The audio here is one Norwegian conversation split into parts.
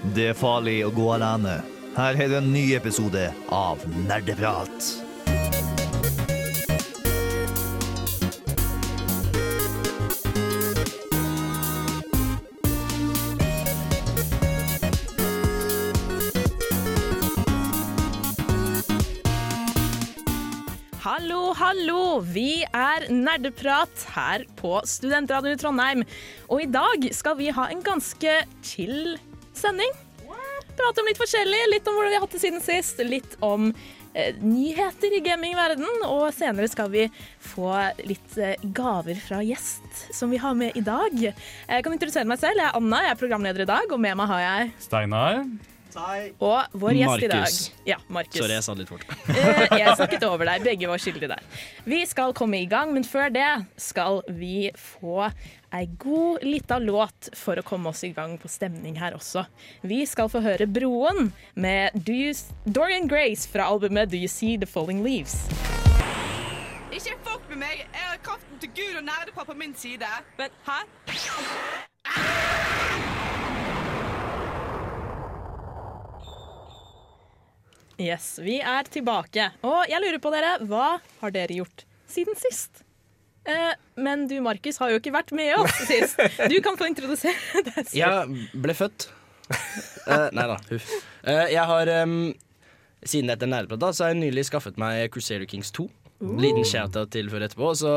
Det er farlig å gå alene. Her er det en ny episode av Nerdeprat. Hallo, hallo! Vi er Nerdeprat her på Studentradioen i Trondheim. Og i dag skal vi ha en ganske chill sending. Prate om litt forskjellig. Litt om hvordan vi har hatt det siden sist. Litt om eh, nyheter i gamingverden. Og senere skal vi få litt eh, gaver fra gjest som vi har med i dag. Jeg kan introdusere meg selv. Jeg er Anna, jeg er programleder i dag, og med meg har jeg Steinar. og vår gjest i dag. Markus. Ja, Markus. Sorry, jeg sa det litt fort. Eh, jeg snakket over deg. Begge var skyldige der. Vi skal komme i gang, men før det skal vi få ei god lita låt for å komme oss i gang på stemning her også. Vi skal få høre Broen med Dorian Grace fra albumet Do You See The Falling Leaves. Ikke fuck med meg! Jeg har kraften til Gud og nerdepar på min side. Men hæ? Yes, vi er tilbake. Og jeg lurer på dere, hva har dere gjort siden sist? Eh, men du, Markus, har jo ikke vært med oss sist. Du kan få introdusere deg selv. Jeg ble født. Eh, nei da, huff. Eh, jeg har Siden dette er nerdeprat, så har jeg nylig skaffet meg Crusader Kings 2. Liten shout-out til før etterpå. Og så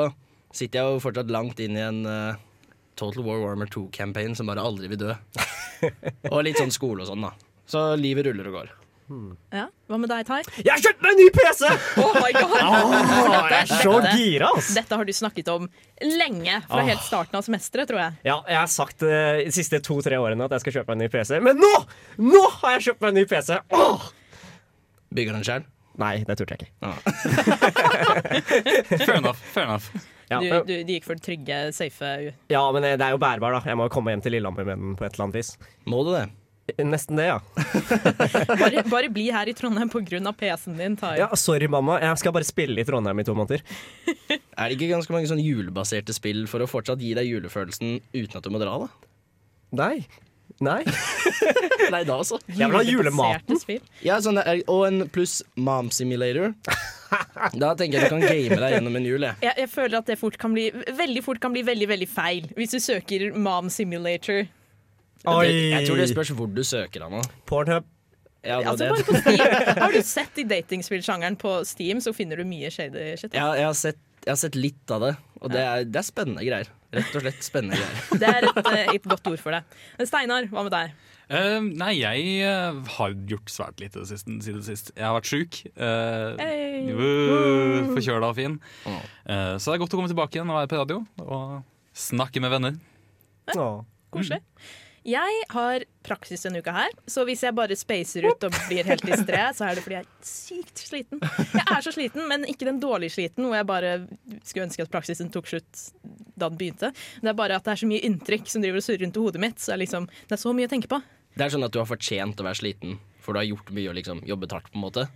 sitter jeg jo fortsatt langt inn i en Total War Warmer 2-campaign som bare aldri vil dø. og litt sånn skole og sånn, da. Så livet ruller og går. Ja. Hva med deg, Tai? Jeg har kjøpt meg en ny PC! Oh my god! Åh, jeg er så Dette- gira, ass! Dette har du snakket om lenge, fra oh. helt starten av semesteret, tror jeg. Ja, jeg har sagt eh, de siste to-tre årene at jeg skal kjøpe meg en ny PC, men nå! Nå har jeg kjøpt meg en ny PC! Oh! Bygger den sjøl? Nei, det turte jeg ikke. Fair enough. fair enough. Ja, Du, du, du gikk for det trygge, safe ja, men det er jo bærbar, da. Jeg må jo komme hjem til Lillehammer med den på et eller annet vis. Må du det? Nesten det, ja. bare, bare bli her i Trondheim pga. PC-en din, Tar. Ja, Sorry, mamma. Jeg skal bare spille i Trondheim i to måneder. Er det ikke ganske mange sånn julebaserte spill for å fortsatt gi deg julefølelsen uten at du må dra, da? Nei. Nei. Nei, da altså. Jeg vil ha julematen. Ja, sånn, er- og en pluss Mom Simulator. Da tenker jeg du kan game deg gjennom en jul. Jeg. Jeg, jeg føler at det fort kan bli, veldig fort kan bli veldig, veldig feil hvis du søker Mom Simulator. Oi. Jeg tror det spørs hvor du søker, Anna. Pornhub. Ja, Altså bare på Steam. Har du sett i datingspillsjangeren på Steam, så finner du mye shady shit. Ja, jeg, har sett, jeg har sett litt av det, og det er, det er spennende greier. Rett og slett spennende greier. Det er et, eh, et godt ord for det. Steinar, hva med deg? Uh, nei, jeg uh, har gjort svært lite siden, siden sist. Jeg har vært sjuk. Uh, Hey. Forkjøla og fin. Åh. Uh, så det er godt å komme tilbake igjen og være på radio og snakke med venner. Åh. Koselig. Jeg har praksis denne uka her, så hvis jeg bare spacer ut og blir helt distré, så er det fordi jeg er sykt sliten. Jeg er så sliten, men ikke den dårlige sliten hvor jeg bare skulle ønske at praksisen tok slutt da den begynte. Det er bare at det er så mye inntrykk som driver og surrer rundt i hodet mitt, så det er, liksom, det er så mye å tenke på. Det er sånn at du har fortjent å være sliten, for du har gjort mye og liksom jobbet hardt. på en måte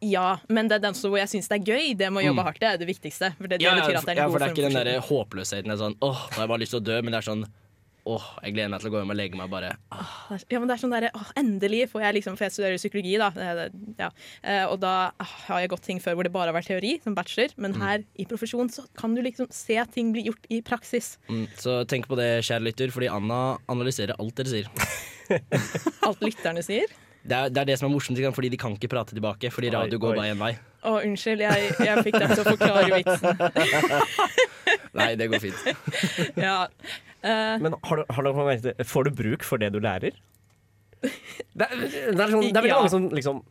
Ja, men det er den hvor jeg syns det er gøy. Det med å jobbe hardt, det er det viktigste. For det, det Mm. Ja, det er ja, for det er ikke den for der håpløsheten. Det er sånn, åh, da har jeg bare lyst til å dø, men det er sånn Åh, jeg gleder meg til å gå hjem og legge meg bare Ja, men det er sånn der, åh, Endelig får jeg liksom For jeg studerer psykologi, da. Det- det- Ja. Eh, Og da åh, har jeg gått ting før hvor det bare har vært teori, som bachelor. Men Mm. her i profesjon så kan du liksom se ting bli gjort i praksis. mm, Så tenk på det, kjære lytter, fordi Anna analyserer alt dere sier. Alt lytterne sier. Det er, det er det som er morsomt, fordi de kan ikke prate tilbake. Fordi Oi, radio går oi. bare én vei. Å, unnskyld, jeg, jeg fikk dem til å forklare vitsen. Nei, det går fint. Ja. Eh, Men har du, har du, får du bruk for det du lærer? Det er, det er, sånn, det er veldig Ja. mange som liksom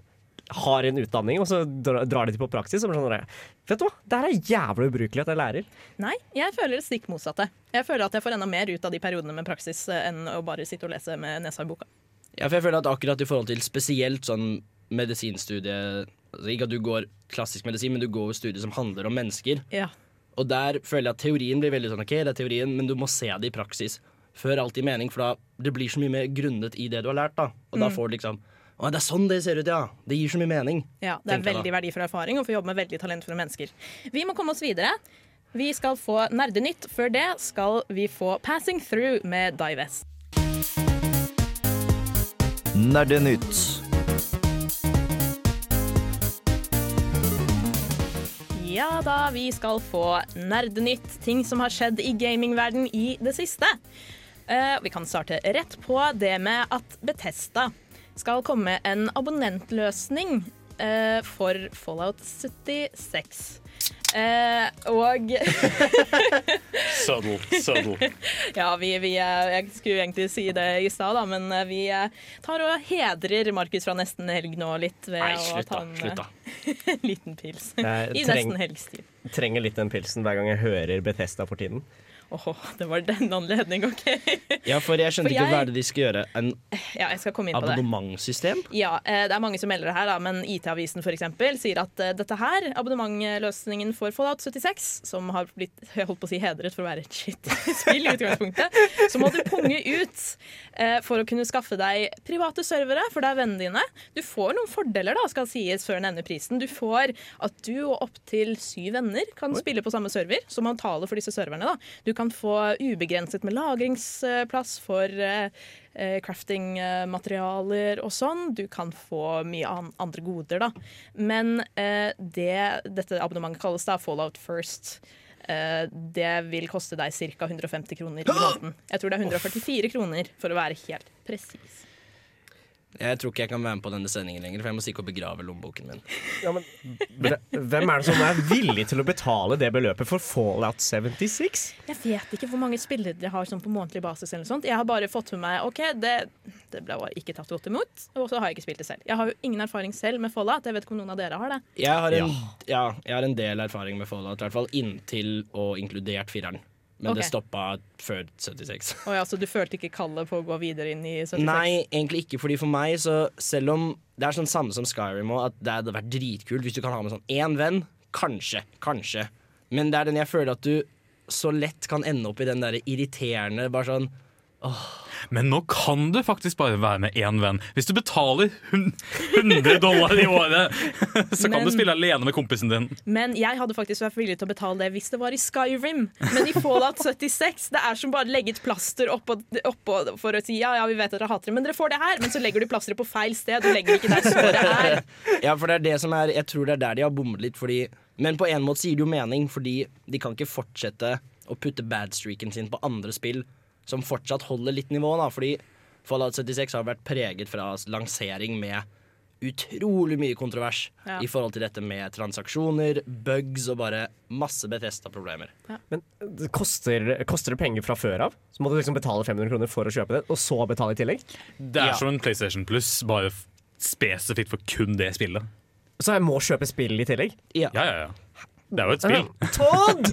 har en utdanning, og så drar de til på praksis. Og sånn, Vet du hva, det her er jævlig ubrukelig at jeg lærer. nei, jeg føler det stikk motsatte. Jeg føler at jeg får enda mer ut av de periodene med praksis eh, enn å bare sitte og lese med nesa i boka. Ja, for jeg føler at akkurat i forhold til spesielt sånn medisinstudie altså Ikke at du går klassisk medisin, men du går studier som handler om mennesker. Ja. Og der føler jeg at teorien blir veldig sånn OK, det er teorien, men du må se det i praksis før alt gir mening, for da det blir så mye mer grunnet i det du har lært, da. Og da får du liksom Å, det er sånn det ser ut, ja. Det gir så mye mening. Ja, det er veldig verdifull erfaring å få jobbe med veldig talentfulle mennesker. Vi må komme oss videre. Vi skal få Nerdenytt. Før det skal vi få Passing Through med Divest. Nerdenytt. Da, vi skal få nerdenytt, ting som har skjedd i gamingverden i det siste. Uh, vi kan starte rett på det med at Betesta skal komme en abonnentløsning uh, for Fallout 76. Eh, og Subtle, subtle. ja, vi, vi eh, Jeg skulle egentlig si det i stad, da, men eh, vi eh, tar og hedrer Markus fra Nesten Helg nå litt ved Nei, å slutt ta da. en Slutt liten pils. Jeg I treng- Nesten Helgstid. Trenger litt den pilsen hver gang jeg hører Bethesda for tiden. Åh, det var den anledning, OK. Ja, for jeg skjønte For ikke jeg- hva er det de skal gjøre. En Ja, jeg skal komme inn på det. abonnementssystem? Ja, eh, Det er mange som melder det her, da, men IT-avisen eksempel, sier at eh, dette her, abonnementløsningen for Fallout 76, som har blitt jeg holdt på å si hedret for å være et shit-spill i utgangspunktet, så må du punge ut eh, for å kunne skaffe deg private servere, for det er vennene dine. Du får noen fordeler, da, skal sies før nevner prisen. Du får at du og opptil syv venner kan spille på samme server, så man taler for disse serverne. da. Du kan få ubegrenset med lagringsplass for eh, eh, craftingmaterialer og sånn. Du kan få mye an andre goder, da. Men eh, det dette abonnementet kalles da Fallout First. Det vil koste deg ca. 150 kroner i måneden. Jeg tror det er 144 kroner, for å være helt presis. Jeg tror ikke jeg kan være med på denne sendingen lenger, for jeg må stikke og begrave lommeboken min. Ja, men, hvem er det som er villig til å betale det beløpet for Fallout 76? Jeg vet ikke hvor mange spillere de har sånn på månedlig basis. eller noe sånt. Jeg har bare fått med meg OK, det, det ble bare ikke tatt godt imot, og så har jeg ikke spilt det selv. Jeg har jo ingen erfaring selv med Fallout. Jeg vet ikke om noen av dere har det. Jeg har en, ja. jeg har en del erfaring med Fallout, i hvert fall inntil og inkludert fireren. Men det Ok. stoppa før 76. Oh, ja, så du følte ikke kallet på å gå videre inn i 76? Nei, egentlig ikke, fordi for meg så Selv om det er sånn samme som Skyrim òg, at det hadde vært dritkult hvis du kan ha med sånn én venn. Kanskje, kanskje. Men det er den jeg føler at du så lett kan ende opp i den der irriterende Bare sånn Men nå kan du faktisk bare være med én venn. Hvis du betaler 100 dollar i året, så kan Men- du spille alene med kompisen din. Men jeg hadde faktisk vært villig til å betale det hvis det var i Skyrim. Men i Fallout 76 det er som bare å legge et plaster oppå, oppå for å si ja, ja, vi vet at dere hater det, men dere får det her. Men så legger du plasteret på feil sted. Du legger ikke der såret er. Ja, for det er det som er Jeg tror det er der de har bommet litt, fordi Men på en måte så gir det jo mening, fordi de kan ikke fortsette å putte badstreaken sin på andre spill som fortsatt holder litt nivå, da. Fordi Fallout 76 har vært preget fra lansering med utrolig mye kontrovers Ja. i forhold til dette med transaksjoner, bugs og bare masse Betesta-problemer. Men det koster, koster det penger fra før av? Så må du liksom betale 500 kroner for å kjøpe det, og så betale i tillegg? Det er Ja. som en PlayStation Plus, bare spesifikt for kun det spillet. Så jeg må kjøpe spill i tillegg? Ja. Ja, ja, ja. Det er jo et spill. Todd!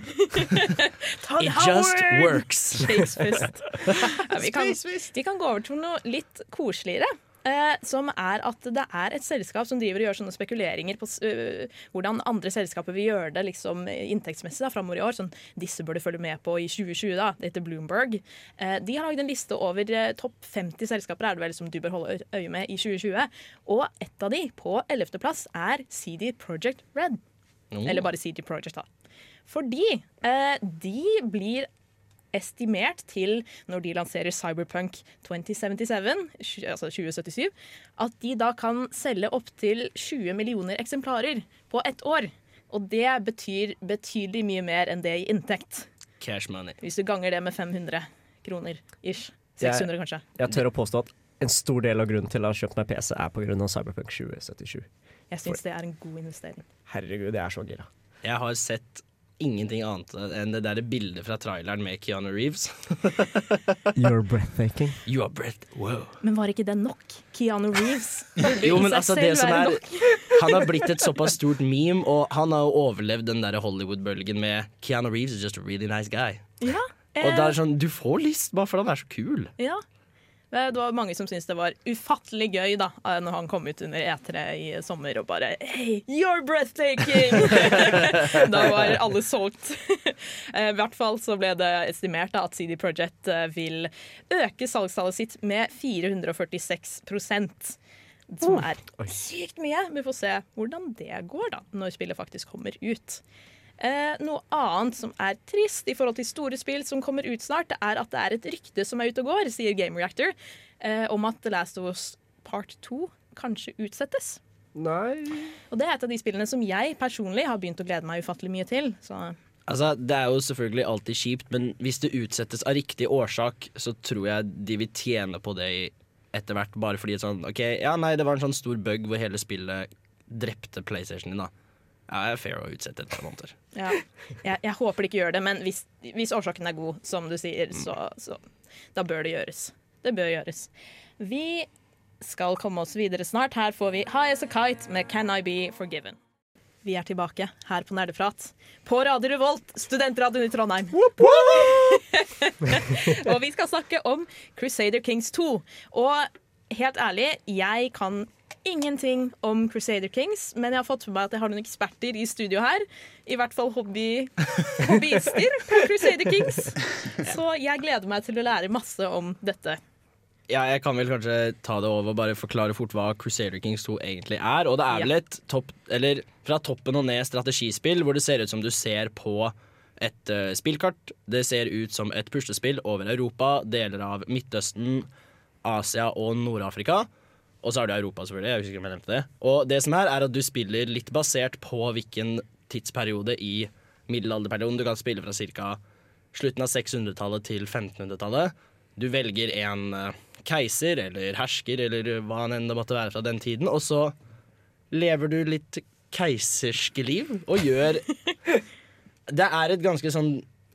Todd It just works. Spacefist. Ja, vi, kan, vi kan gå over til noe litt koseligere. Eh, som er at det er et selskap som driver og gjør sånne spekuleringer på øh, hvordan andre selskaper vil gjøre det liksom, inntektsmessig da, framover i år. Sånn, disse bør du følge med på i 2020. da, Det heter Bloomberg. Eh, de har lagd en liste over eh, topp 50 selskaper er det vel som du bør holde øye med i 2020. Og ett av de, på 11. plass, er CD Project Red. Eller bare CD Project, da. Fordi eh, de blir estimert til, når de lanserer Cyberpunk 2077, altså 2077, at de da kan selge opptil 20 millioner eksemplarer på ett år. Og det betyr betydelig mye mer enn det i inntekt. Cash money. Hvis du ganger det med 500 kroner ish. Det er- 600 kanskje. Jeg tør å påstå at en stor del av grunnen til å ha kjøpt meg PC, er pga. Cyberpunk 2077. Jeg syns det er en god investering. Herregud, jeg er så gira. Jeg har sett ingenting annet enn det der bildet fra traileren med Keanu Reeves. You're breathtaking. You are breath. Wow. Men var ikke det nok? Keanu Reeves Jo, men altså, det som er. Han har blitt et såpass stort meme, og han har jo overlevd den der Hollywood-bølgen med Keanu Reeves is just a really nice guy. Ja, Og eh, det er sånn, Du får lyst bare fordi han er så kul. Ja. Det var mange som syntes det var ufattelig gøy da eh, Når han kom ut under E3 i sommer og bare Hey, you're breathtaking! da var alle solgt. Eh, I hvert fall så ble det estimert da, at CD Projekt eh, vil øke salgstallet sitt med 446% som er sykt mye. Vi får se hvordan det går da, når spillet faktisk kommer ut. Eh, noe annet som er trist i forhold til store spill som kommer ut snart, det er at det er et rykte som er ute og går, sier Game Reactor, eh, om at The Last of Us part 2 kanskje utsettes. Nei Og det er et av de spillene som jeg personlig har begynt å glede meg ufattelig mye til. Så Altså, Det er jo selvfølgelig alltid kjipt, men hvis det utsettes av riktig årsak, så tror jeg de vil tjene på det etter hvert. Bare fordi sånn OK, ja nei, det var en sånn stor bug hvor hele spillet drepte PlayStation din, da. Ja, det er fair å utsette et par måneder. ja, jeg, jeg håper de ikke gjør det, men hvis, hvis årsaken er god, som du sier, så, så da bør det gjøres. Det bør gjøres. Vi skal komme oss videre snart. Her får vi High As A Kite med Can I Be Forgiven. Vi er tilbake her på Nerdeprat. På Radio Revolt, studentradioen i Trondheim. og vi skal snakke om Crusader Kings 2. Og helt ærlig, jeg kan ingenting om Crusader Kings, men jeg har fått med meg at jeg har noen eksperter i studio her. I hvert fall hobby, hobbyister på Crusader Kings. Så jeg gleder meg til å lære masse om dette. Ja, jeg kan vel kanskje ta det over og bare forklare fort hva Crusader Kings 2 egentlig er. Og det er vel et topp, eller fra toppen og ned strategispill hvor det ser ut som du ser på et uh, spillkart. Det ser ut som et puslespill over Europa, deler av Midtøsten, Asia og Nord-Afrika. Og så har du Europa, selvfølgelig. Jeg husker ikke om jeg nevnte det. Og det som er, er at du spiller litt basert på hvilken tidsperiode i middelalderperioden. Du kan spille fra ca. slutten av 600-tallet til 1500-tallet. Du velger en eh, keiser eller hersker eller hva enn det måtte være fra den tiden, og så lever du litt keiserske liv og gjør Det er et ganske sånn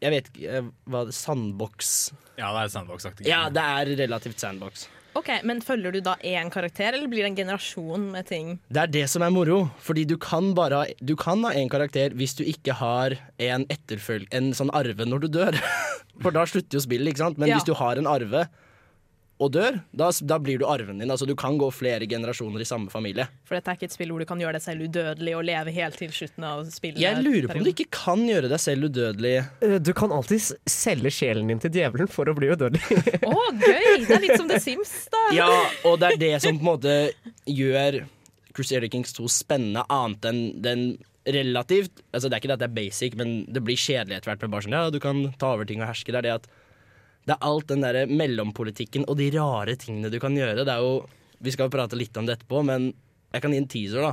Jeg vet ikke eh, hva Sandbox Ja, det er sandbox-aktig. Ja, det er relativt sandbox. Ok, Men følger du da én karakter, eller blir det en generasjon med ting? Det er det som er moro, fordi du kan bare Du kan ha én karakter hvis du ikke har en. En sånn arve når du dør. For da slutter jo spillet, ikke sant? Men Ja. hvis du har en arve og dør, da, da blir du arven din. Altså Du kan gå flere generasjoner i samme familie. For dette er ikke et spill hvor du kan gjøre deg selv udødelig og leve helt til slutten av spillet. Jeg lurer på om du ikke kan gjøre deg selv udødelig. Eh, Du kan alltid selge sjelen din til djevelen for å bli udødelig. Å, gøy! Det er litt som The Sims, da. Ja, og det er det som på en måte gjør Crusader Kings 2 spennende, annet enn den relativt Altså Det er ikke det at det er basic, men det blir kjedelig etter hvert. med bare sånn, Ja, du kan ta over ting og herske. Det er det at det er alt den der mellompolitikken og de rare tingene du kan gjøre. Det er jo, Vi skal prate litt om det etterpå, men jeg kan gi en teaser, da.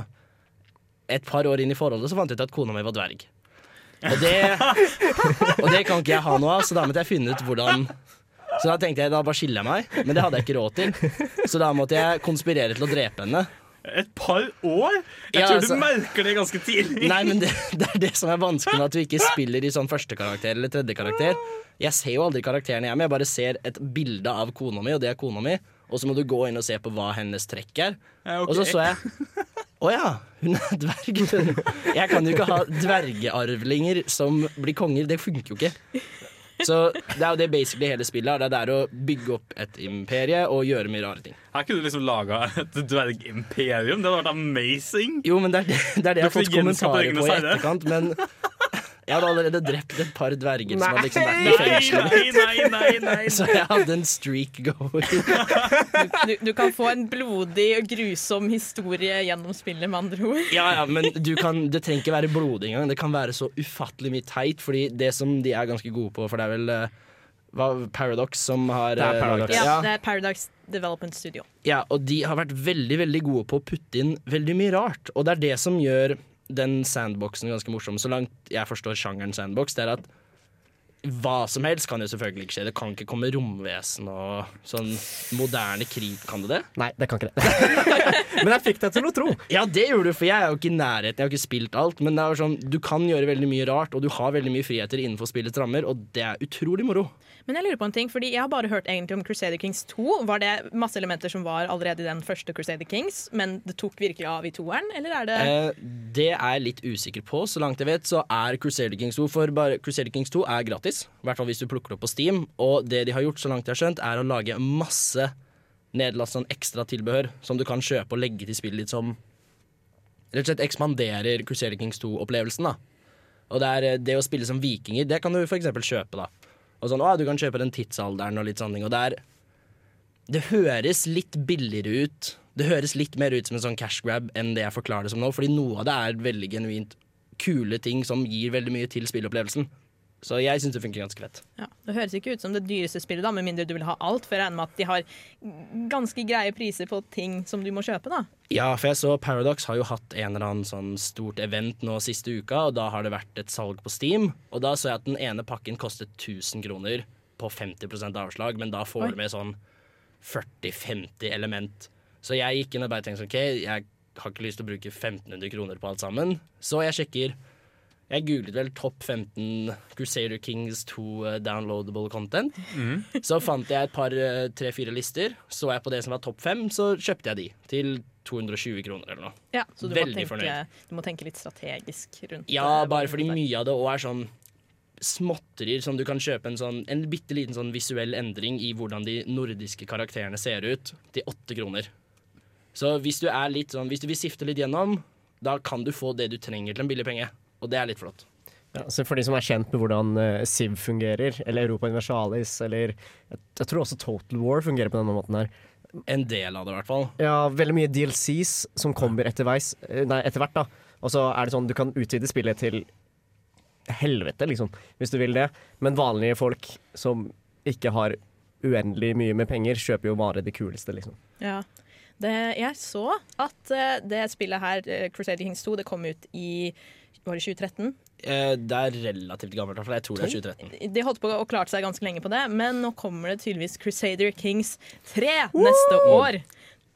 Et par år inn i forholdet så fant jeg ut at kona mi var dverg. Og det, og det kan ikke jeg ha noe av, så da måtte jeg finne ut hvordan Så da tenkte jeg da bare skiller jeg meg, men det hadde jeg ikke råd til. Så da måtte jeg konspirere til å drepe henne. Et par år? Jeg Ja, tror altså- du merker det ganske tidlig. Nei, men det, det er det som er vanskelig med at du ikke spiller i sånn førstekarakter eller tredjekarakter. Jeg ser jo aldri karakterene er jeg bare ser et bilde av kona mi, og det er kona mi. Og så må du gå inn og se på hva hennes trekk er. Ja, okay. Og så så jeg Å ja, hun er dverg. Jeg kan jo ikke ha dvergearvlinger som blir konger. Det funker jo ikke. Så det er jo det basically hele spillet er. Det er å bygge opp et imperie og gjøre mye rare ting. Her kunne du liksom laga et dvergimperium. Det hadde vært amazing. Jo, men det er det, det, er det jeg har fått kommentarer på i etterkant. Men jeg hadde allerede drept et par dverger som hadde liksom vært i fengselet. fengsel. nei, nei, nei, nei. Så jeg hadde en streak going. Du, du kan få en blodig og grusom historie gjennom spillet, med andre ord. Ja, ja, men du kan, det trenger ikke være blodig engang. Det kan være så ufattelig mye teit, fordi det som de er ganske gode på, for det er vel eh, hva, Paradox som har Det er eh, Paradox. Ja, Ja, Det er Paradox Development Studio. ja, og de har vært veldig, veldig gode på å putte inn veldig mye rart. Og det er det som gjør den sandboxen ganske morsom, så langt jeg forstår sjangeren sandbox. Det er at hva som helst kan jo selvfølgelig ikke skje. Det kan ikke komme romvesen og sånn moderne krig, kan det det? Nei, det kan ikke det. Men jeg fikk deg til å tro. Ja, det gjorde du, for jeg er jo ikke i nærheten. Jeg har ikke spilt alt. Men det er jo sånn, du kan gjøre veldig mye rart, og du har veldig mye friheter innenfor spillets rammer, og det er utrolig moro. Men jeg lurer på en ting, fordi jeg har bare hørt egentlig om Crusader Kings 2. Var det masse elementer som var allerede i den første Crusader Kings, men det tok virkelig av i toeren, eller er det Eh, det er jeg litt usikker på. Så langt jeg vet, så er Crusader Kings 2 For bare Crusader Kings 2 er gratis. I hvert fall hvis du plukker det opp på Steam. Og det de har gjort, så langt jeg har skjønt, er å lage masse nedlast sånn ekstra tilbehør som du kan kjøpe og legge til spillet ditt som rett og slett ekspanderer Crusader Kings 2-opplevelsen. da Og det, er, eh, det å spille som vikinger, det kan du f.eks. kjøpe. da Og sånn, å, Du kan kjøpe den tidsalderen og litt sånne ting. Og det er Det høres litt billigere ut. Det høres litt mer ut som en sånn cash grab enn det jeg forklarer det som nå, fordi noe av det er veldig genuint kule ting som gir veldig mye til spilleopplevelsen. Så jeg syns det funker ganske fett. Ja, det høres ikke ut som det dyreste spillet, da, med mindre du vil ha alt. For jeg regner med at de har ganske greie priser på ting som du må kjøpe. da. Ja, for jeg så Paradox har jo hatt en eller annen sånn stort event nå siste uka, og da har det vært et salg på Steam. Og da så jeg at den ene pakken kostet 1000 kroner på 50% avslag, men da får Oi. du med sånn 40-50 element. Så jeg gikk inn og bare tenkte OK, jeg har ikke lyst til å bruke 1500 kroner på alt sammen. Så jeg sjekker Jeg googlet vel topp 15 Crusader Kings 2 eh, downloadable content. Så fant jeg et par eh, tre-fire lister. Så jeg på det som var topp fem, så kjøpte jeg de til 220 kroner eller noe. Ja, så du må, tenke, fornøyd. du må tenke litt strategisk rundt Ja, bare fordi mye av det òg er sånn småtterier som du kan kjøpe en sånn En bitte liten sånn visuell endring i hvordan de nordiske karakterene ser ut, til åtte kroner. Så hvis du er litt sånn Hvis du vil sifte litt gjennom, da kan du få det du trenger til en billig penge. Og det er litt flott. Ja, så for de som er kjent med hvordan uh, Civ fungerer, eller Europa Universalis, eller jeg, jeg tror også Total War fungerer på denne måten her. En del av det, i hvert fall. Ja, veldig mye DLCs som kommer etterveis, eh, nei, etter hvert, da. Og så er det sånn du kan utvide spillet til helvete, liksom, hvis du vil det. Men vanlige folk som ikke har uendelig mye med penger, kjøper jo bare det kuleste, liksom. Ja. Det, jeg så at uh, det spillet her, uh, Crusader Kings 2, det kom ut i var det 2013? Eh, det er relativt gammelt. Jeg tror det er 2013. De holdt på å klarte seg ganske lenge på det, men nå kommer det tydeligvis Crusader Kings 3 neste år.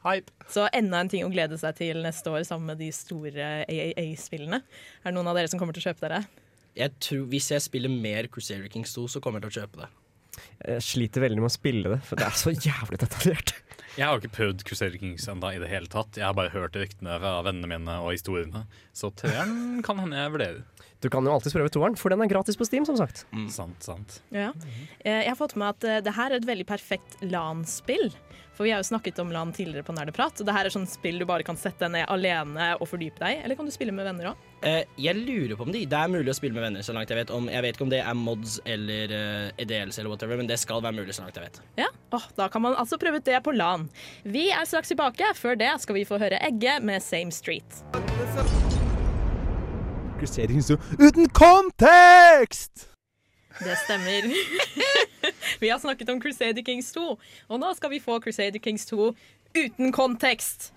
Hype. Så enda en ting å glede seg til neste år sammen med de store AAA-spillene. Er det noen av dere som kommer til å kjøpe dere? Jeg tror, hvis jeg spiller mer Crusader Kings 2, så kommer jeg til å kjøpe det. Jeg sliter veldig med å spille det, for det er så jævlig detaljert. Jeg har ikke prøvd Crusader Kings enda i det hele tatt. Jeg har bare hørt ryktene fra vennene mine og historiene. Så treeren kan hende jeg vurderer. Du kan jo alltids prøve toeren, for den er gratis på Steam, som sagt. Sant, sant. Ja. Eh, Jeg har fått med at eh, det her er et veldig perfekt LAN-spill. For vi har jo snakket om LAN tidligere på Nerdeprat. Og det her er sånn spill du bare kan sette deg ned alene og fordype deg Eller kan du spille med venner òg? Uh, jeg lurer på om de, det er mulig å spille med venner, så langt jeg vet. Om, jeg vet ikke om det er mods eller uh, EDLs eller whatever, men det skal være mulig så langt jeg vet. Ja, oh, Da kan man altså prøve ut det på LAN. Vi er straks tilbake. Før det skal vi få høre Egge med Same Street. Uten kontekst! Det stemmer. vi har snakket om Crusader Kings 2, og nå skal vi få Crusader Kings 2 uten kontekst.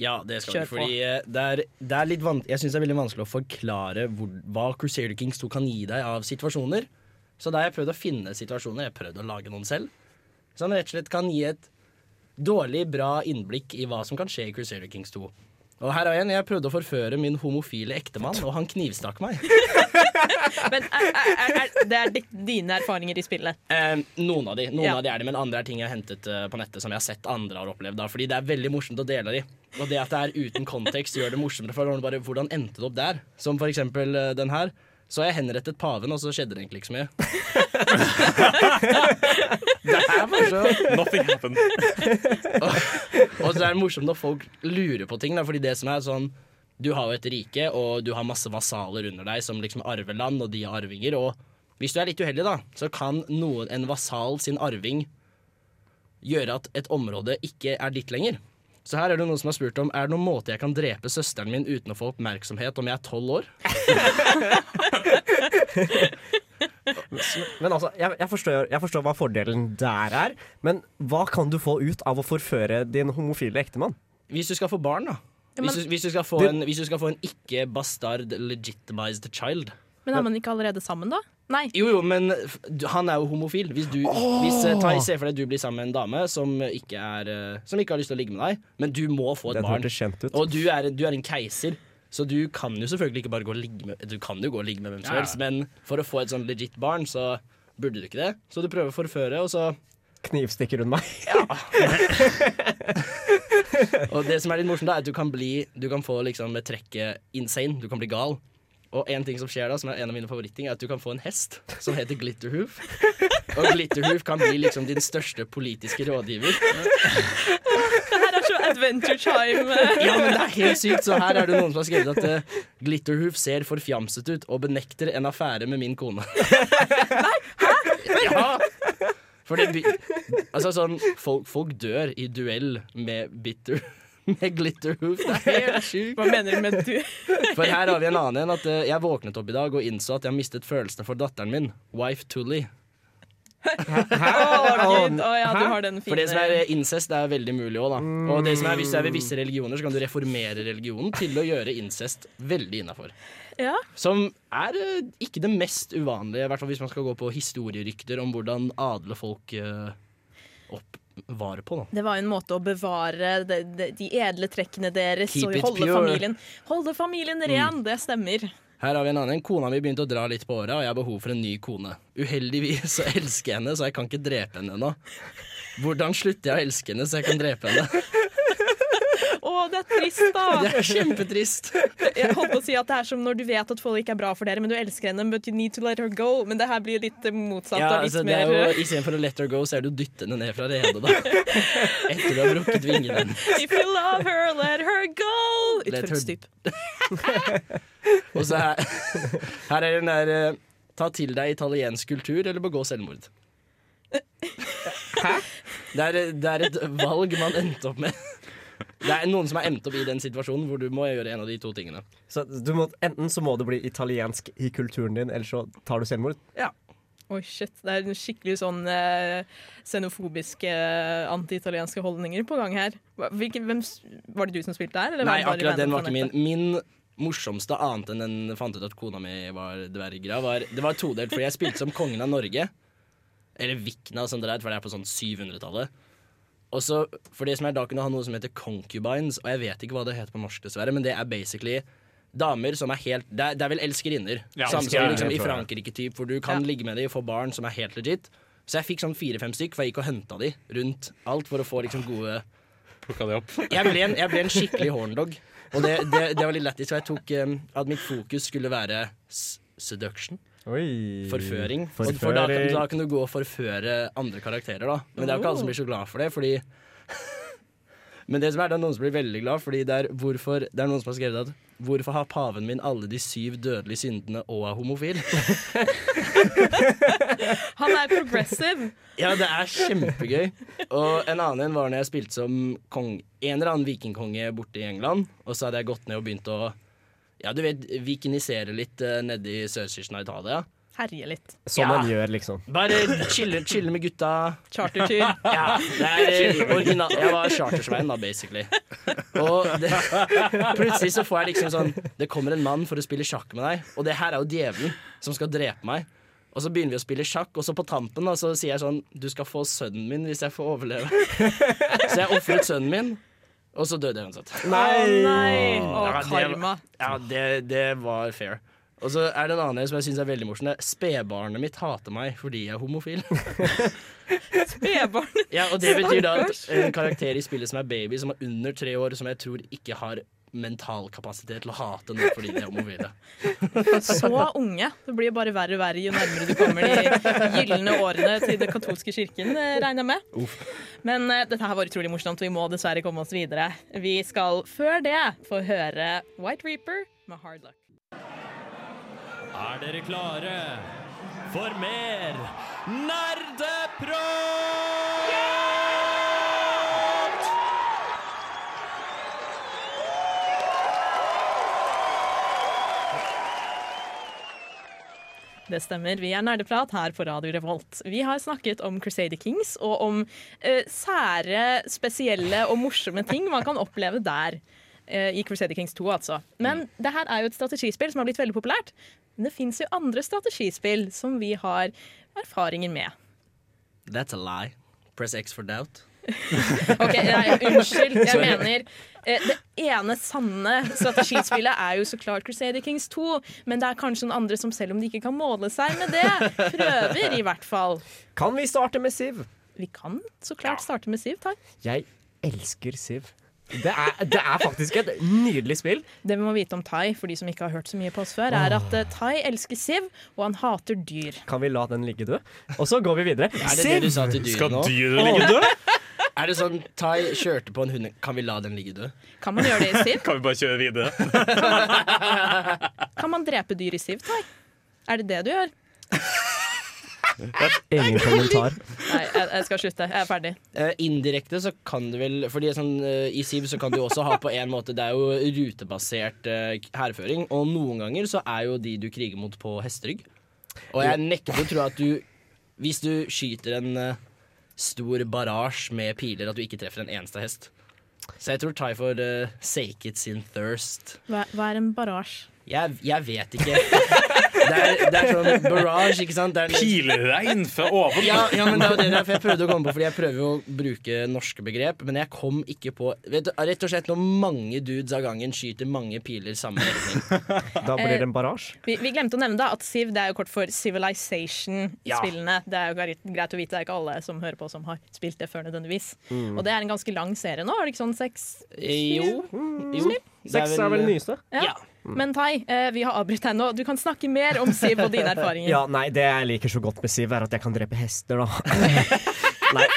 Ja, det skal Kjør vi. Fordi eh, det er, det er litt Jeg syns det er veldig vanskelig å forklare hvor, hva Crusader Kings 2 kan gi deg av situasjoner. Så da har jeg prøvd å finne situasjoner. Jeg har prøvd å lage noen selv. Som rett og slett kan gi et dårlig, bra innblikk i hva som kan skje i Crusader Kings 2. Og her er en. Jeg prøvde å forføre min homofile ektemann, og han knivstakk meg. Men er, er, er, det er dine erfaringer i spillet. Eh, noen av de noen Ja. av de er det, men andre er ting jeg har hentet eh, på nettet som jeg har sett andre har opplevd. Da, fordi det er veldig morsomt å dele de. Og det at det er uten kontekst, gjør det morsommere. For bare, hvordan endte det opp der? Som for eksempel eh, den her. Så jeg henrettet paven, og så skjedde det egentlig ikke så mye. det er bare så Nothing happened. Og så er det morsomt når folk lurer på ting. Da, fordi det som er sånn Du har jo et rike, og du har masse vasaler under deg som liksom arver land, og de har arvinger. Og hvis du er litt uheldig, da, så kan noen, en vasal sin arving gjøre at et område ikke er ditt lenger. Så her er det noen som har spurt om Er det noen måte jeg kan drepe søsteren min uten å få oppmerksomhet om jeg er tolv år. Men altså, jeg, jeg, forstår, jeg forstår hva fordelen der er, men hva kan du få ut av å forføre din homofile ektemann? Hvis du skal få barn, da. Men- Hvis du, hvis du skal få en, hvis du skal få en ikke-bastard legitimized child. Men er man ikke allerede sammen, da? Nei. Jo, jo, men han er jo homofil. Hvis du hvis, ta, Se for deg du blir sammen med en dame som ikke, er, eh, som ikke har lyst til å ligge med deg, men du må få et Den barn. kjent ut. Og du er, du er en keiser, så du kan jo selvfølgelig ikke bare gå og ligge med Du kan jo gå og ligge med hvem som Ja. men for å få et sånn legit barn, så burde du ikke det. Så du prøver å forføre, og så Knivstikker hun meg? Og det som er litt morsomt, da, er at du kan bli Du kan få liksom trekket insane. Du kan bli gal. Og en ting som skjer da, som er en av mine favorittting, er at du kan få en hest som heter Glitterhoof. Og Glitterhoof kan bli liksom din største politiske rådgiver. Det her er så Adventure Time. Ja, men det er helt sykt. Så her er det noen som har skrevet at uh, Glitterhoof ser forfjamset ut og benekter en affære med min kone. Nei, hæ? Ja. For det, altså sånn, folk, folk dør i duell med bitter med glitterhoof. Det er helt sjukt. Hva mener du med du? For her har vi en annen en. At eh, jeg våknet opp i dag og innså at jeg mistet følelsene for datteren min. Wife Tully. Å, Gud. Å ja, du har den For det som er incest, det er veldig mulig òg, da. Og det som er, hvis du er ved visse religioner, så kan du reformere religionen til å gjøre incest veldig innafor. Ja. Som er eh, ikke det mest uvanlige, i hvert fall hvis man skal gå på historierykter om hvordan adle folk eh, opp var på. da Det var en måte å bevare de, de, de edle trekkene deres Keep og it holde pure. familien, holde familien ren. Det stemmer. Her har vi en annen. Kona mi begynte å dra litt på åra, og jeg har behov for en ny kone. Uheldigvis så elsker jeg henne, så jeg kan ikke drepe henne ennå. Hvordan slutter jeg å elske henne så jeg kan drepe henne? Å, det er trist, da. Det er kjempetrist. Jeg holdt på å si at det er som når du vet at folk ikke er bra for dere, men du elsker henne, but you need to let her go. Men det her blir litt motsatt. Ja, litt altså, det er mer jo, Istedenfor å let her go, så er det å dytte henne ned fra redet. da Etter du har brukket vingene. If you love her, let her go! Let Utfor her- et. Og så her, her er den der eh, Ta til deg italiensk kultur eller begå selvmord. Hæ? Det er, det er et valg man endte opp med. Det er noen som har endt opp i den situasjonen hvor du må gjøre en av de to tingene. Så du må, enten så må det bli italiensk i kulturen din, eller så tar du selvmord. Oi, shit. Det er en skikkelig sånn eh, xenofobiske, eh, anti-italienske holdninger på gang her. Hvilke, hvem, var det du som spilte her? eller Nei, det akkurat den var ikke min. Min morsomste, annet enn den fant ut at kona mi var dverger av, var, det var todelt. Fordi jeg spilte som kongen av Norge. Eller Vikna, som det er, for det er på sånn 700-tallet. Og så, for det som er Da kunne du ha noe som heter concubines, og jeg vet ikke hva det heter på norsk, dessverre, men det er basically damer som er helt Det er, det er vel elskerinner. Ja, Samme som liksom, i jeg tror det. Frankrike, typ, hvor du kan ligge med dem og få barn som er helt legit. Så jeg fikk sånn fire-fem stykk, for jeg gikk og henta de rundt alt for å få liksom gode Plukka de opp. jeg ble, en, jeg ble en skikkelig horndog. Og det, det, det var litt lættis, for jeg tok um, at mitt fokus skulle være seduction. Oi. Forføring. forføring. for da, kan, da kan du gå og forføre andre karakterer, da. Men det er jo ikke alle som blir så glad for det, fordi Men det som er, det er noen som blir veldig glad, fordi det er, hvorfor, det er noen som har skrevet at Hvorfor har paven min alle de syv dødelige syndene og er homofil? Han er progressive. Ja, det er kjempegøy. Og en annen en var når jeg spilte som kong, en eller annen vikingkonge borte i England. Og så hadde jeg gått ned og begynt å ja, du vet, vikinisere litt uh, nede i sørkysten av Italia. Herje litt. Som Ja. man gjør, liksom. Bare chille, chille med gutta. Chartertur. Ja, det er original. Jeg var chartersveien, da, basically. Og det, plutselig så får jeg liksom sånn Det kommer en mann for å spille sjakk med deg, og det her er jo djevelen som skal drepe meg. Og så begynner vi å spille sjakk, og så på tampen da, så sier jeg sånn Du skal få sønnen min hvis jeg får overleve. Så jeg ofret sønnen min, og så døde jeg uansett. Å nei! Å, Ja, det- karma. Ja, det, det var fair. Og så er det en annen som jeg synes er veldig morsom. Spedbarnet mitt hater meg fordi jeg er homofil. Spedbarn. Ja, og det betyr da at en karakter i spillet som er baby, som er under tre år, som jeg tror ikke har mental kapasitet til å hate noe fordi de er homofile. Så unge. Det blir bare verre og verre jo nærmere du kommer de gylne årene til den katolske kirken, eh, regner jeg med. Men uh, dette her var utrolig morsomt, og vi må dessverre komme oss videre. Vi skal før det få høre White Reaper med Hard Luck. Er dere klare for mer nerdeprat? Det stemmer. Vi er Nerdeprat her på Radio Revolt. Vi har snakket om Crusader Kings og om eh, sære, spesielle og morsomme ting man kan oppleve der. Eh, I Crusader Kings 2, altså. Men det her er jo et strategispill som har blitt veldig populært. Men det fins jo andre strategispill som vi har erfaringer med. That's a lie. Press X for doubt. Ok, nei, Unnskyld. Jeg mener eh, Det ene sanne strategispillet er jo så klart Crusader Kings 2. Men det er kanskje noen andre som selv om de ikke kan måle seg med det, prøver i hvert fall. Kan vi starte med Siv? Vi kan så klart starte med Siv. Takk. Jeg elsker Siv. Det er, det er faktisk et nydelig spill. Det vi må vite om Tai, for de som ikke har hørt så mye på oss før, er at eh, Tai elsker Siv, og han hater dyr. Kan vi la den ligge død? Og så går vi videre. Er det det du sa til dyret Skal dyret ligge død? Er det sånn Tai kjørte på en hund Kan vi la den ligge død? Kan man gjøre det i Siv? Kan vi bare kjøre videre? Kan man drepe dyr i Siv, Tai? Er det det du gjør? Ingen kommentar. Nei, jeg, jeg skal slutte. Jeg er ferdig. Uh, indirekte så kan du vel Fordi sånn, uh, I Siv så kan du også ha på en måte Det er jo rutebasert hærføring, uh, og noen ganger så er jo de du kriger mot, på hesterygg. Og jeg nekter å tro at du Hvis du skyter en eh, stor barasj med piler, at du ikke treffer en eneste hest. Så jeg tror Ty for uh, sake it sin thirst. Hva, hva er en barasj? Jeg, jeg vet ikke. Det er, det er sånn barrage, ikke sant? Det er, Pilregn fra oven! Ja, ja, men det var det derfor jeg prøvde å komme på Fordi jeg prøver jo å bruke norske begrep, men jeg kom ikke på vet du, Rett og slett når mange dudes av gangen skyter mange piler samme retning. Da blir det en barasje. Vi, vi glemte å nevne da at Civ det er jo kort for Civilization-spillene. Ja. Det er jo greit, greit å vite, det er ikke alle som hører på som har spilt det før nødvendigvis. Mm. Og det er en ganske lang serie nå, er det ikke sånn seks? Jo. jo. Det Seks er vel nyeste. Ja. Ja. Men Tai, eh, vi har avbrutt deg nå. Du kan snakke mer om Siv og dine erfaringer. Ja, nei, det jeg liker så godt med Siv, er at jeg kan drepe hester, da. nei.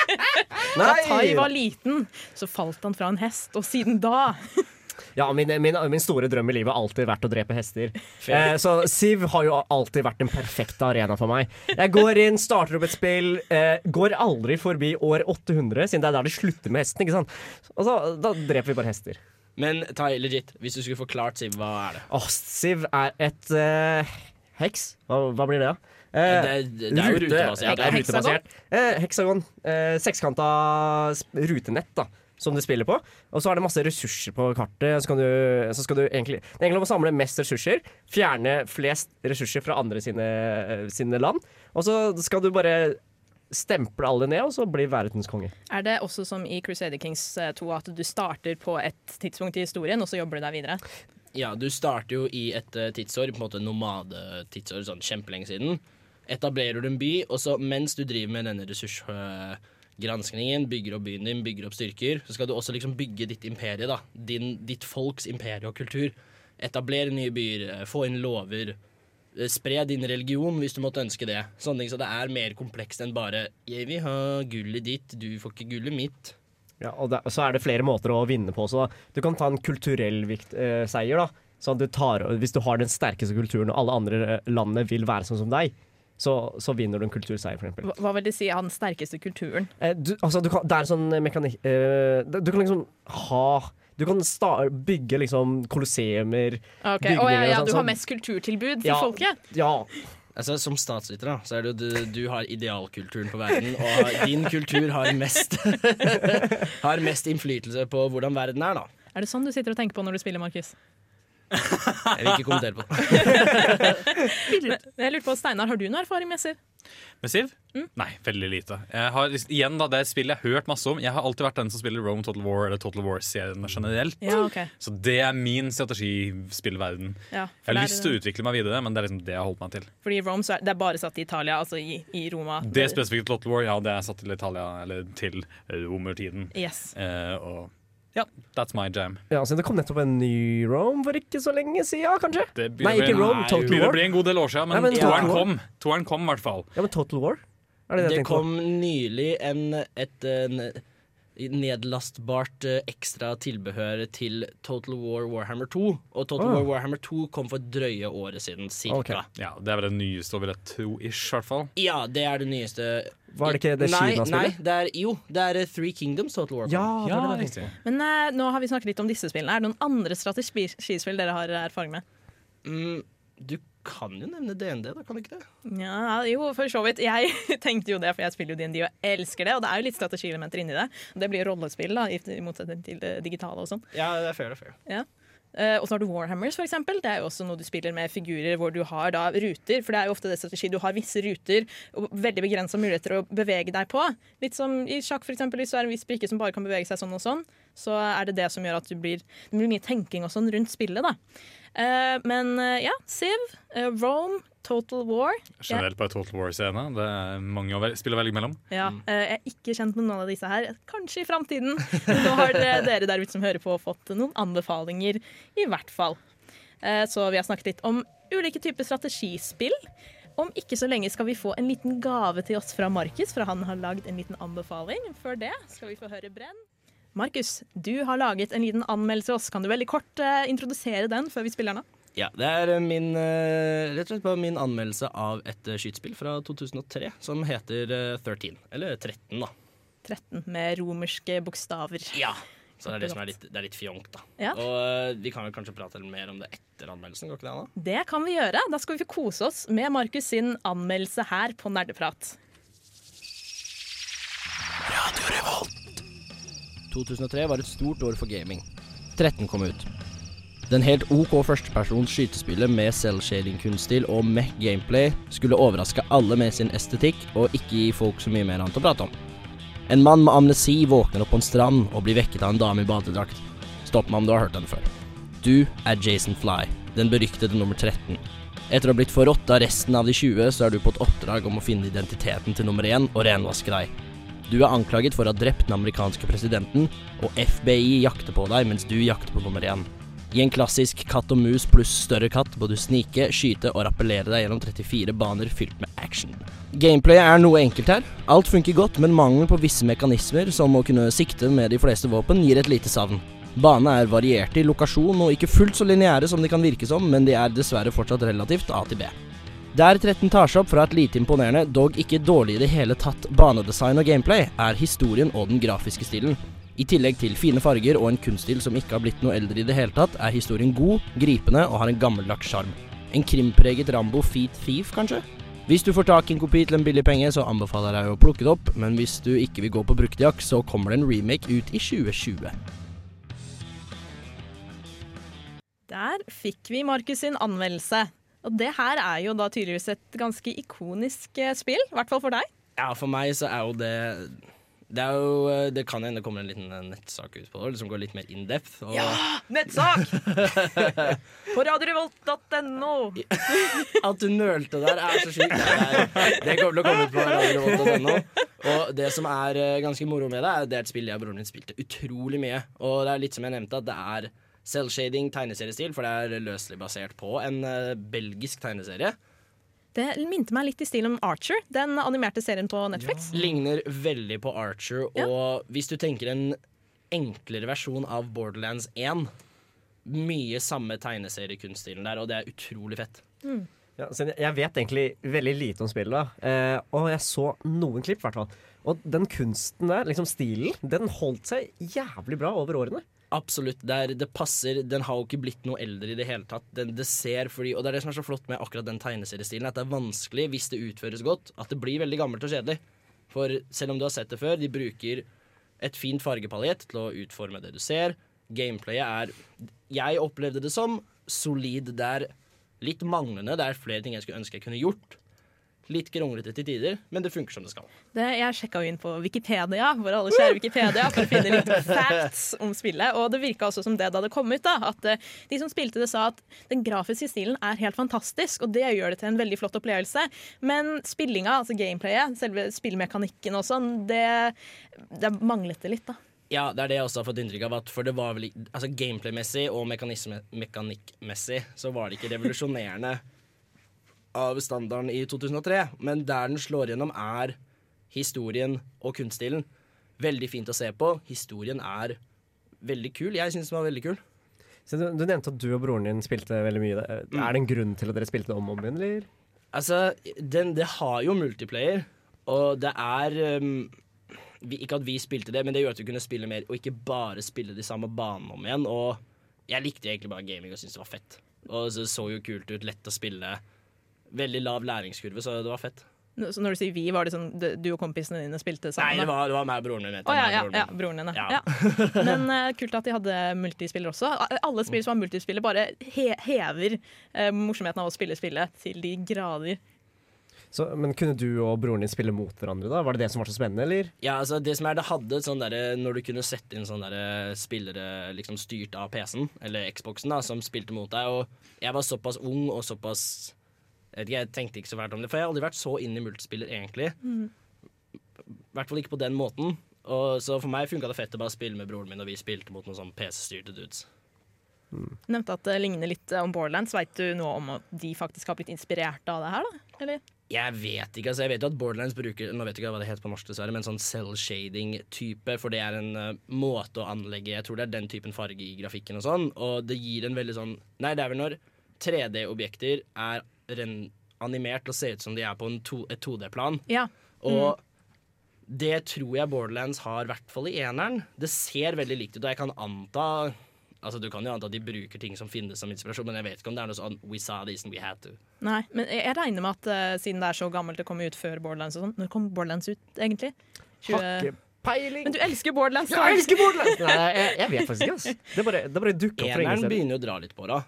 Da Tai var liten, så falt han fra en hest, og siden da Ja, min, min, min store drøm i livet har alltid vært å drepe hester. Eh, så Siv har jo alltid vært den perfekte arena for meg. Jeg går inn, starter opp et spill, eh, går aldri forbi år 800, siden det er der det slutter med hesten. ikke sant? Og så, Da dreper vi bare hester. Men Tai, legit, hvis du skulle forklart Siv, hva er det? Åh, Siv er et uh, heks. Hva, hva blir det, da? Eh, Det, det, det er jo rute- rutebasert. Ja, er Heksagon? rutebasert. Eh, heksagon. Eh, sekskanta rutenett, da. Som du spiller på. Og så er det masse ressurser på kartet. Så, kan du, så skal du egentlig Det er egentlig om å samle mest ressurser. Fjerne flest ressurser fra andre sine, sine land. Og så skal du bare stemple alle ned, og så blir verdens konge. Er det også som i Crusader Kings eh, 2 at du starter på et tidspunkt i historien, og så jobber du deg videre? Ja, du starter jo i et eh, tidsår, på en måte nomadetidsår, sånn kjempelenge siden. Etablerer du en by, og så mens du driver med denne ressursgranskningen, bygger opp byen din, bygger opp styrker, så skal du også liksom bygge ditt imperie, da. Din, ditt folks imperie og kultur. Etablere nye byer, eh, få inn lover. Eh, Spre din religion hvis du måtte ønske det. Sånne ting, Så det er mer komplekst enn bare 'jeg vil ha gullet ditt, du får ikke gullet mitt'. Ja, og det, så er det flere måter å vinne på også. Da. Du kan ta en kulturell vikt, eh, seier. da Sånn du tar, Hvis du har den sterkeste kulturen, og alle andre eh, landene vil være sånn som deg, så, så vinner du en kulturseier, f.eks. Hva, hva vil det si den sterkeste kulturen? Eh, du, altså, du kan, det er en sånn mekanikk eh, Du kan liksom ha Du kan bygge liksom kolosseumer okay. Bygninger å, ja, og ja, sånn, Du har sånn. mest kulturtilbud til Ja. folket? Ja. Altså, Som statsviter da, så er det jo du, du har idealkulturen på verden, og din kultur har mest Har mest innflytelse på hvordan verden er, da. Er det sånn du sitter og tenker på når du spiller, Markus? Jeg vil ikke kommentere på det. Jeg lurte på, Steinar, har du noe erfaring med Siv? Med Siv? Mm. Nei, veldig lite. Jeg har, igjen da, Det er et spill jeg har hørt masse om. Jeg har alltid vært den som spiller Rome Total War eller Total War-serien generelt. Ja, okay. Så det er min strategispillverden. Ja, Jeg har lyst til å utvikle meg videre, men det er liksom det jeg har holdt meg til. Fordi Rome så er, det er bare satt i Italia, altså i, i Roma. Det spesifikke Total War, ja, det er satt til Italia, eller til romertiden. Yes. Eh, og ja, that's my jam. ja, så Det kom nettopp en ny Rome for ikke så lenge siden, kanskje? Det Nei, ikke Rome, Total begynner War. å bli en god del år siden, men, Nei, men toeren Total kom. Toeren kom i hvert fall. Ja, men Total War? Er det det, Det jeg på? kom nylig en, et en, nedlastbart eh, ekstra tilbehør til Total War Warhammer 2. Og Total oh. War Warhammer 2 kom for drøye året siden, cirka. Okay. Ja, Det er vel det nyeste over et to-ish, i hvert fall. Ja, det er det nyeste. Var det ikke det nei, Kina-spillet? Nei, det er, jo, det er eh, Three Kingdoms Total War. Ja, det Ja, det riktig. Men uh, nå har vi snakket litt om disse spillene. Er det noen andre strategispill dere har erfaring med? Mm, du kan jo nevne DND, da, kan du ikke det? Ja, jo, for så vidt. Jeg tenkte jo det, for jeg spiller jo D&D og elsker det. Og det er jo litt strategielementer inni det. Det blir rollespill, da, i i motsetning til det digitale og sånn. Ja, det er fair, det er fair. Ja. Eh, og så har du Warhammers, eksempel. Det er jo også noe du spiller med figurer hvor du har da ruter. For det er jo ofte det strategi. Du har visse ruter og veldig begrensa muligheter å bevege deg på. Litt som i sjakk, eksempel. Hvis du er en viss brikke som bare kan bevege seg sånn og sånn, så er det det som gjør at du blir, det blir mye tenking og sånn rundt spillet, da. Eh, men eh, ja, Siv, eh, Rome, Total War. Generelt på et Total War-scene. Det er mange å spille velge mellom. Ja, eh, jeg er ikke kjent med noen av disse her. Kanskje i framtiden. Nå har dere, dere der ute som hører på, fått noen anbefalinger, i hvert fall. Eh, Så vi har snakket litt om ulike typer strategispill. Om ikke så lenge skal vi få en liten gave til oss fra Markus, for han har lagd en liten anbefaling. Før det skal vi få høre Brenn. Markus, du har laget en liten anmeldelse til oss. Kan du veldig kort eh, introdusere den før vi spiller den av? Ja, det er eh, min, eh, rett og slett bare min anmeldelse av et skytespill fra 2003 som heter eh, 13. Eller 13, da. 13 med romerske bokstaver. Ja. Så det er det som er litt, det er litt fjongt, da. Ja. Og vi kan vel kanskje prate litt mer om det etter anmeldelsen, går ikke det, an? Det kan vi gjøre. Da skal vi få kose oss med Markus sin anmeldelse her på Nerdeprat. 2003 var et stort år for gaming. 13 kom ut. Den helt OK førstepersons skytespillet med selvshading-kunststil og meh gameplay skulle overraske alle med sin estetikk og ikke gi folk så mye mer annet å prate om. En mann med amnesi våkner opp på en strand og blir vekket av en dame i badedrakt. Stopp meg om du har hørt den før. Du er Jason Fly, den beryktede nummer 13. Etter å ha blitt forrådt av resten av de 20, så er du på et oppdrag om å finne identiteten til nummer 1 og renvaske deg. Du er anklaget for å ha drept den amerikanske presidenten, og FBI jakter på deg mens du jakter på nummer én. I en klassisk katt og mus pluss større katt må du snike, skyte og rappellere deg gjennom 34 baner fylt med action. Gameplayet er noe enkelt her. Alt funker godt, men mangelen på visse mekanismer, som å kunne sikte med de fleste våpen, gir et lite savn. Banene er varierte i lokasjon og ikke fullt så lineære som de kan virke som, men de er dessverre fortsatt relativt A til B. Der 13 tar seg opp fra et lite imponerende, dog ikke dårlig i det hele tatt, banedesign og gameplay, er historien og den grafiske stilen. I tillegg til fine farger og en kunststil som ikke har blitt noe eldre i det hele tatt, er historien god, gripende og har en gammeldags sjarm. En krimpreget Rambo Feet Thief, kanskje? Hvis du får tak i en kopi til en billig penge, så anbefaler jeg å plukke det opp, men hvis du ikke vil gå på bruktjakt, så kommer det en remake ut i 2020. Der fikk vi Markus sin anmeldelse. Og det her er jo da tydeligvis et ganske ikonisk eh, spill, i hvert fall for deg. Ja, for meg så er jo det Det er jo eh, Det kan hende det kommer en liten eh, nettsak ut på det, som går litt mer in depth. Og Nettsak! på radiorevolt.no. at du nølte der, er så sjukt. Det, er- kommer til å komme ut på radiorevolt.no. Og det som er ganske moro med det, er at det er et spill jeg og broren min spilte utrolig mye. Og det er litt som jeg nevnte, at det er selvshading tegneseriestil, for det er løselig basert på en eh, belgisk tegneserie. Det minte meg litt i stil om Archer, den animerte serien på Netflix. Ligner veldig på Archer, og Ja. hvis du tenker en enklere versjon av Borderlands 1 Mye samme tegneseriekunststilen der, og det er utrolig fett. Ja, så jeg jeg vet egentlig veldig lite om spillet, da. Eh, og jeg så noen klipp, i hvert fall. Og den kunsten der, liksom stilen, den holdt seg jævlig bra over årene. Absolutt. Det, er, det passer. Den har jo ikke blitt noe eldre i det hele tatt. Den, det ser fordi, og det er det som er så flott med akkurat den tegneseriestilen, at det er vanskelig, hvis det utføres godt, at det blir veldig gammelt og kjedelig. For selv om du har sett det før, de bruker et fint fargepalett til å utforme det du ser. Gameplayet er Jeg opplevde det som solid. Det er litt manglende. Det er flere ting jeg skulle ønske jeg kunne gjort. Litt kronglete til tider, men det funker som det skal. Det, jeg sjekka inn på Wikipedia, vår alle kjære Wikipedia, for å finne litt facts om spillet. Og det virka også som det da det kom ut, da. At eh, de som spilte det, sa at den grafiske stilen er helt fantastisk, og det gjør det til en veldig flott opplevelse. Men spillinga, altså gameplayet, selve spillmekanikken og sånn, det, det manglet det litt, da. Ja, det er det jeg også har fått inntrykk av. For det var vel altså Gameplay-messig og mekanikkmessig så var det ikke revolusjonerende av standarden i 2003. Men der den slår gjennom, er historien og kunststilen. Veldig fint å se på. Historien er veldig kul. Jeg syns den var veldig kul. Så du, du nevnte at du og broren din spilte veldig mye. Mm. Er det en grunn til at dere spilte det om og om igjen, eller? Altså, den, det har jo multiplayer, og det er um, vi, Ikke at vi spilte det, men det gjør at vi kunne spille mer, og ikke bare spille de samme banene om igjen. Og jeg likte egentlig bare gaming og syntes det var fett. Og så så jo kult ut, lett å spille. Veldig lav læringskurve, så det var fett. Så når du sier vi, var det sånn du og kompisene dine spilte sammen? Nei, det var, det var meg og broren min. Å ja, ja, ja, broren din. Ja. Men uh, kult at de hadde multispiller også. Alle spill som har multispiller, bare he hever uh, morsomheten av å spille spillet til de grader. Så, men kunne du og broren din spille mot hverandre, da? Var det det som var så spennende, eller? Ja, altså det som er, det hadde sånn derre Når du kunne sette inn sånne derre spillere liksom styrt av PC-en, eller Xboxen, da, som spilte mot deg, og jeg var såpass ung og såpass jeg, jeg tenkte ikke så fælt om det, for jeg har aldri vært så inn i multispiller, egentlig. I hvert fall ikke på den måten. Og så for meg funka det fett å bare spille med broren min, og vi spilte mot noen sånn PC-styrte dudes. Nevnte at det ligner litt eh, om Borderlands. Veit du noe om at de faktisk har blitt inspirert av det her, da? Eller? Jeg vet ikke, altså jeg vet jo at Borderlands bruker Nå vet jeg ikke hva det heter på norsk, dessverre, men sånn cell-shading-type. For det er en uh, måte å anlegge Jeg tror det er den typen farge i grafikken og sånn. Og det gir en veldig sånn Nei, det er vel når 3D-objekter er animert til å se ut som de er på en to, et 2D-plan. Ja. Og det tror jeg Borderlands har, i hvert fall i eneren. Det ser veldig likt ut, og jeg kan anta Altså Du kan jo anta at de bruker ting som finnes som inspirasjon, men jeg vet ikke om det er noe sånn We saw this and we had to. Nei, men jeg regner med at uh, siden det er så gammelt det kom ut før Borderlands og sånn Når kom Borderlands ut, egentlig? 20... Har peiling. Men du elsker Borderlands! Jeg elsker Borderlands! Nei, jeg, jeg vet faktisk ikke. altså. Det bare, det bare dukker opp Eneren begynner jo å dra litt på det.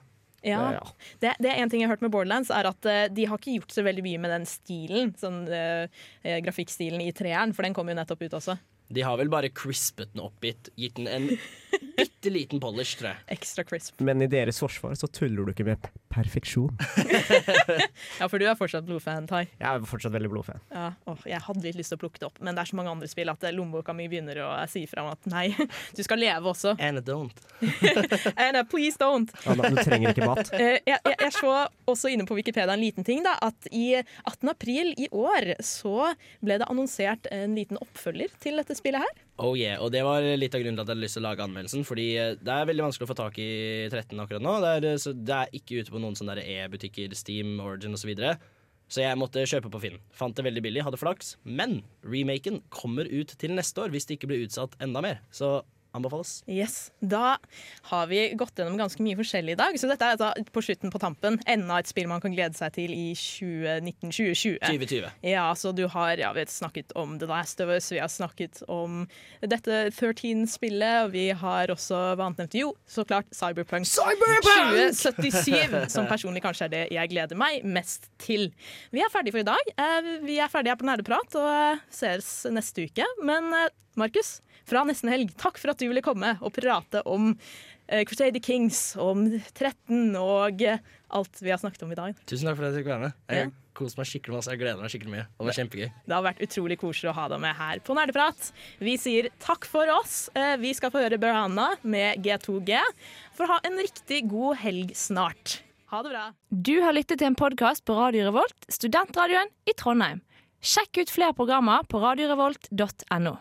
Ja. Ja. Det, det er en ting jeg har hørt med Borderlands, er at uh, de har ikke gjort så veldig mye med den stilen. Sånn eh, grafikkstilen i treeren, for den kom jo nettopp ut også. De har vel bare crispet den opp litt, gitt den en bitte liten polish, tror jeg. Ekstra crisp. Men i deres forsvar så tuller du ikke med perfeksjon. Ja, for du er fortsatt blodfan, Tai. Jeg er fortsatt veldig blodfan. Ja, åh, jeg hadde litt lyst til å plukke det opp, men det er så mange andre spill at eh, lommeboka mi begynner å si fra om at nei, du skal leve også. And I don't. And uh, please don't. Anna, du trenger ikke mat. Eh, jeg, jeg, jeg så også inne på Wikipedia en liten ting, da, at i 18. april i år så ble det annonsert en liten oppfølger til dette spillet her. Oh yeah, og Det var litt av grunnen til at jeg hadde lyst til å lage anmeldelsen. Fordi eh, det er veldig vanskelig å få tak i 13 akkurat nå. Det er, eh, så det er ikke ute på noen sånne e-butikker, Steam, Origin osv. Så, videre. så jeg måtte kjøpe på Finn. Fant det veldig billig, hadde flaks. Men remaken kommer ut til neste år hvis det ikke blir utsatt enda mer. Så anbefales. Yes, Da har vi gått gjennom ganske mye forskjellig i dag, så dette er altså på slutten på tampen enda et spill man kan glede seg til i 2019-2020. 2020. Ja, så du har ja, vi har snakket om The Last of Us, vi har snakket om dette 13-spillet, og vi har også hva annet nevnte? Jo, så klart Cyberpunk, 2077, som personlig kanskje er det jeg gleder meg mest til. Vi er ferdige for i dag. Eh, Vi er ferdige her på Nerdeprat og eh, ses neste uke. Men eh, Markus, fra nesten helg, takk for at du ville komme og prate om eh, Crusader Kings, om 13 og eh, alt vi har snakket om i dag. Tusen takk for at jeg fikk være med. Jeg Ja. koser meg skikkelig masse. Jeg gleder meg skikkelig mye. Det var kjempegøy. Det har vært utrolig koselig å ha deg med her på Nerdeprat. Vi sier takk for oss. Eh, Vi skal få høre Berhana med G2G. For å ha en riktig god helg snart. Ha det bra. Du har lyttet til en podkast på Radio Revolt, studentradioen i Trondheim. Sjekk ut flere programmer på radiorevolt.no.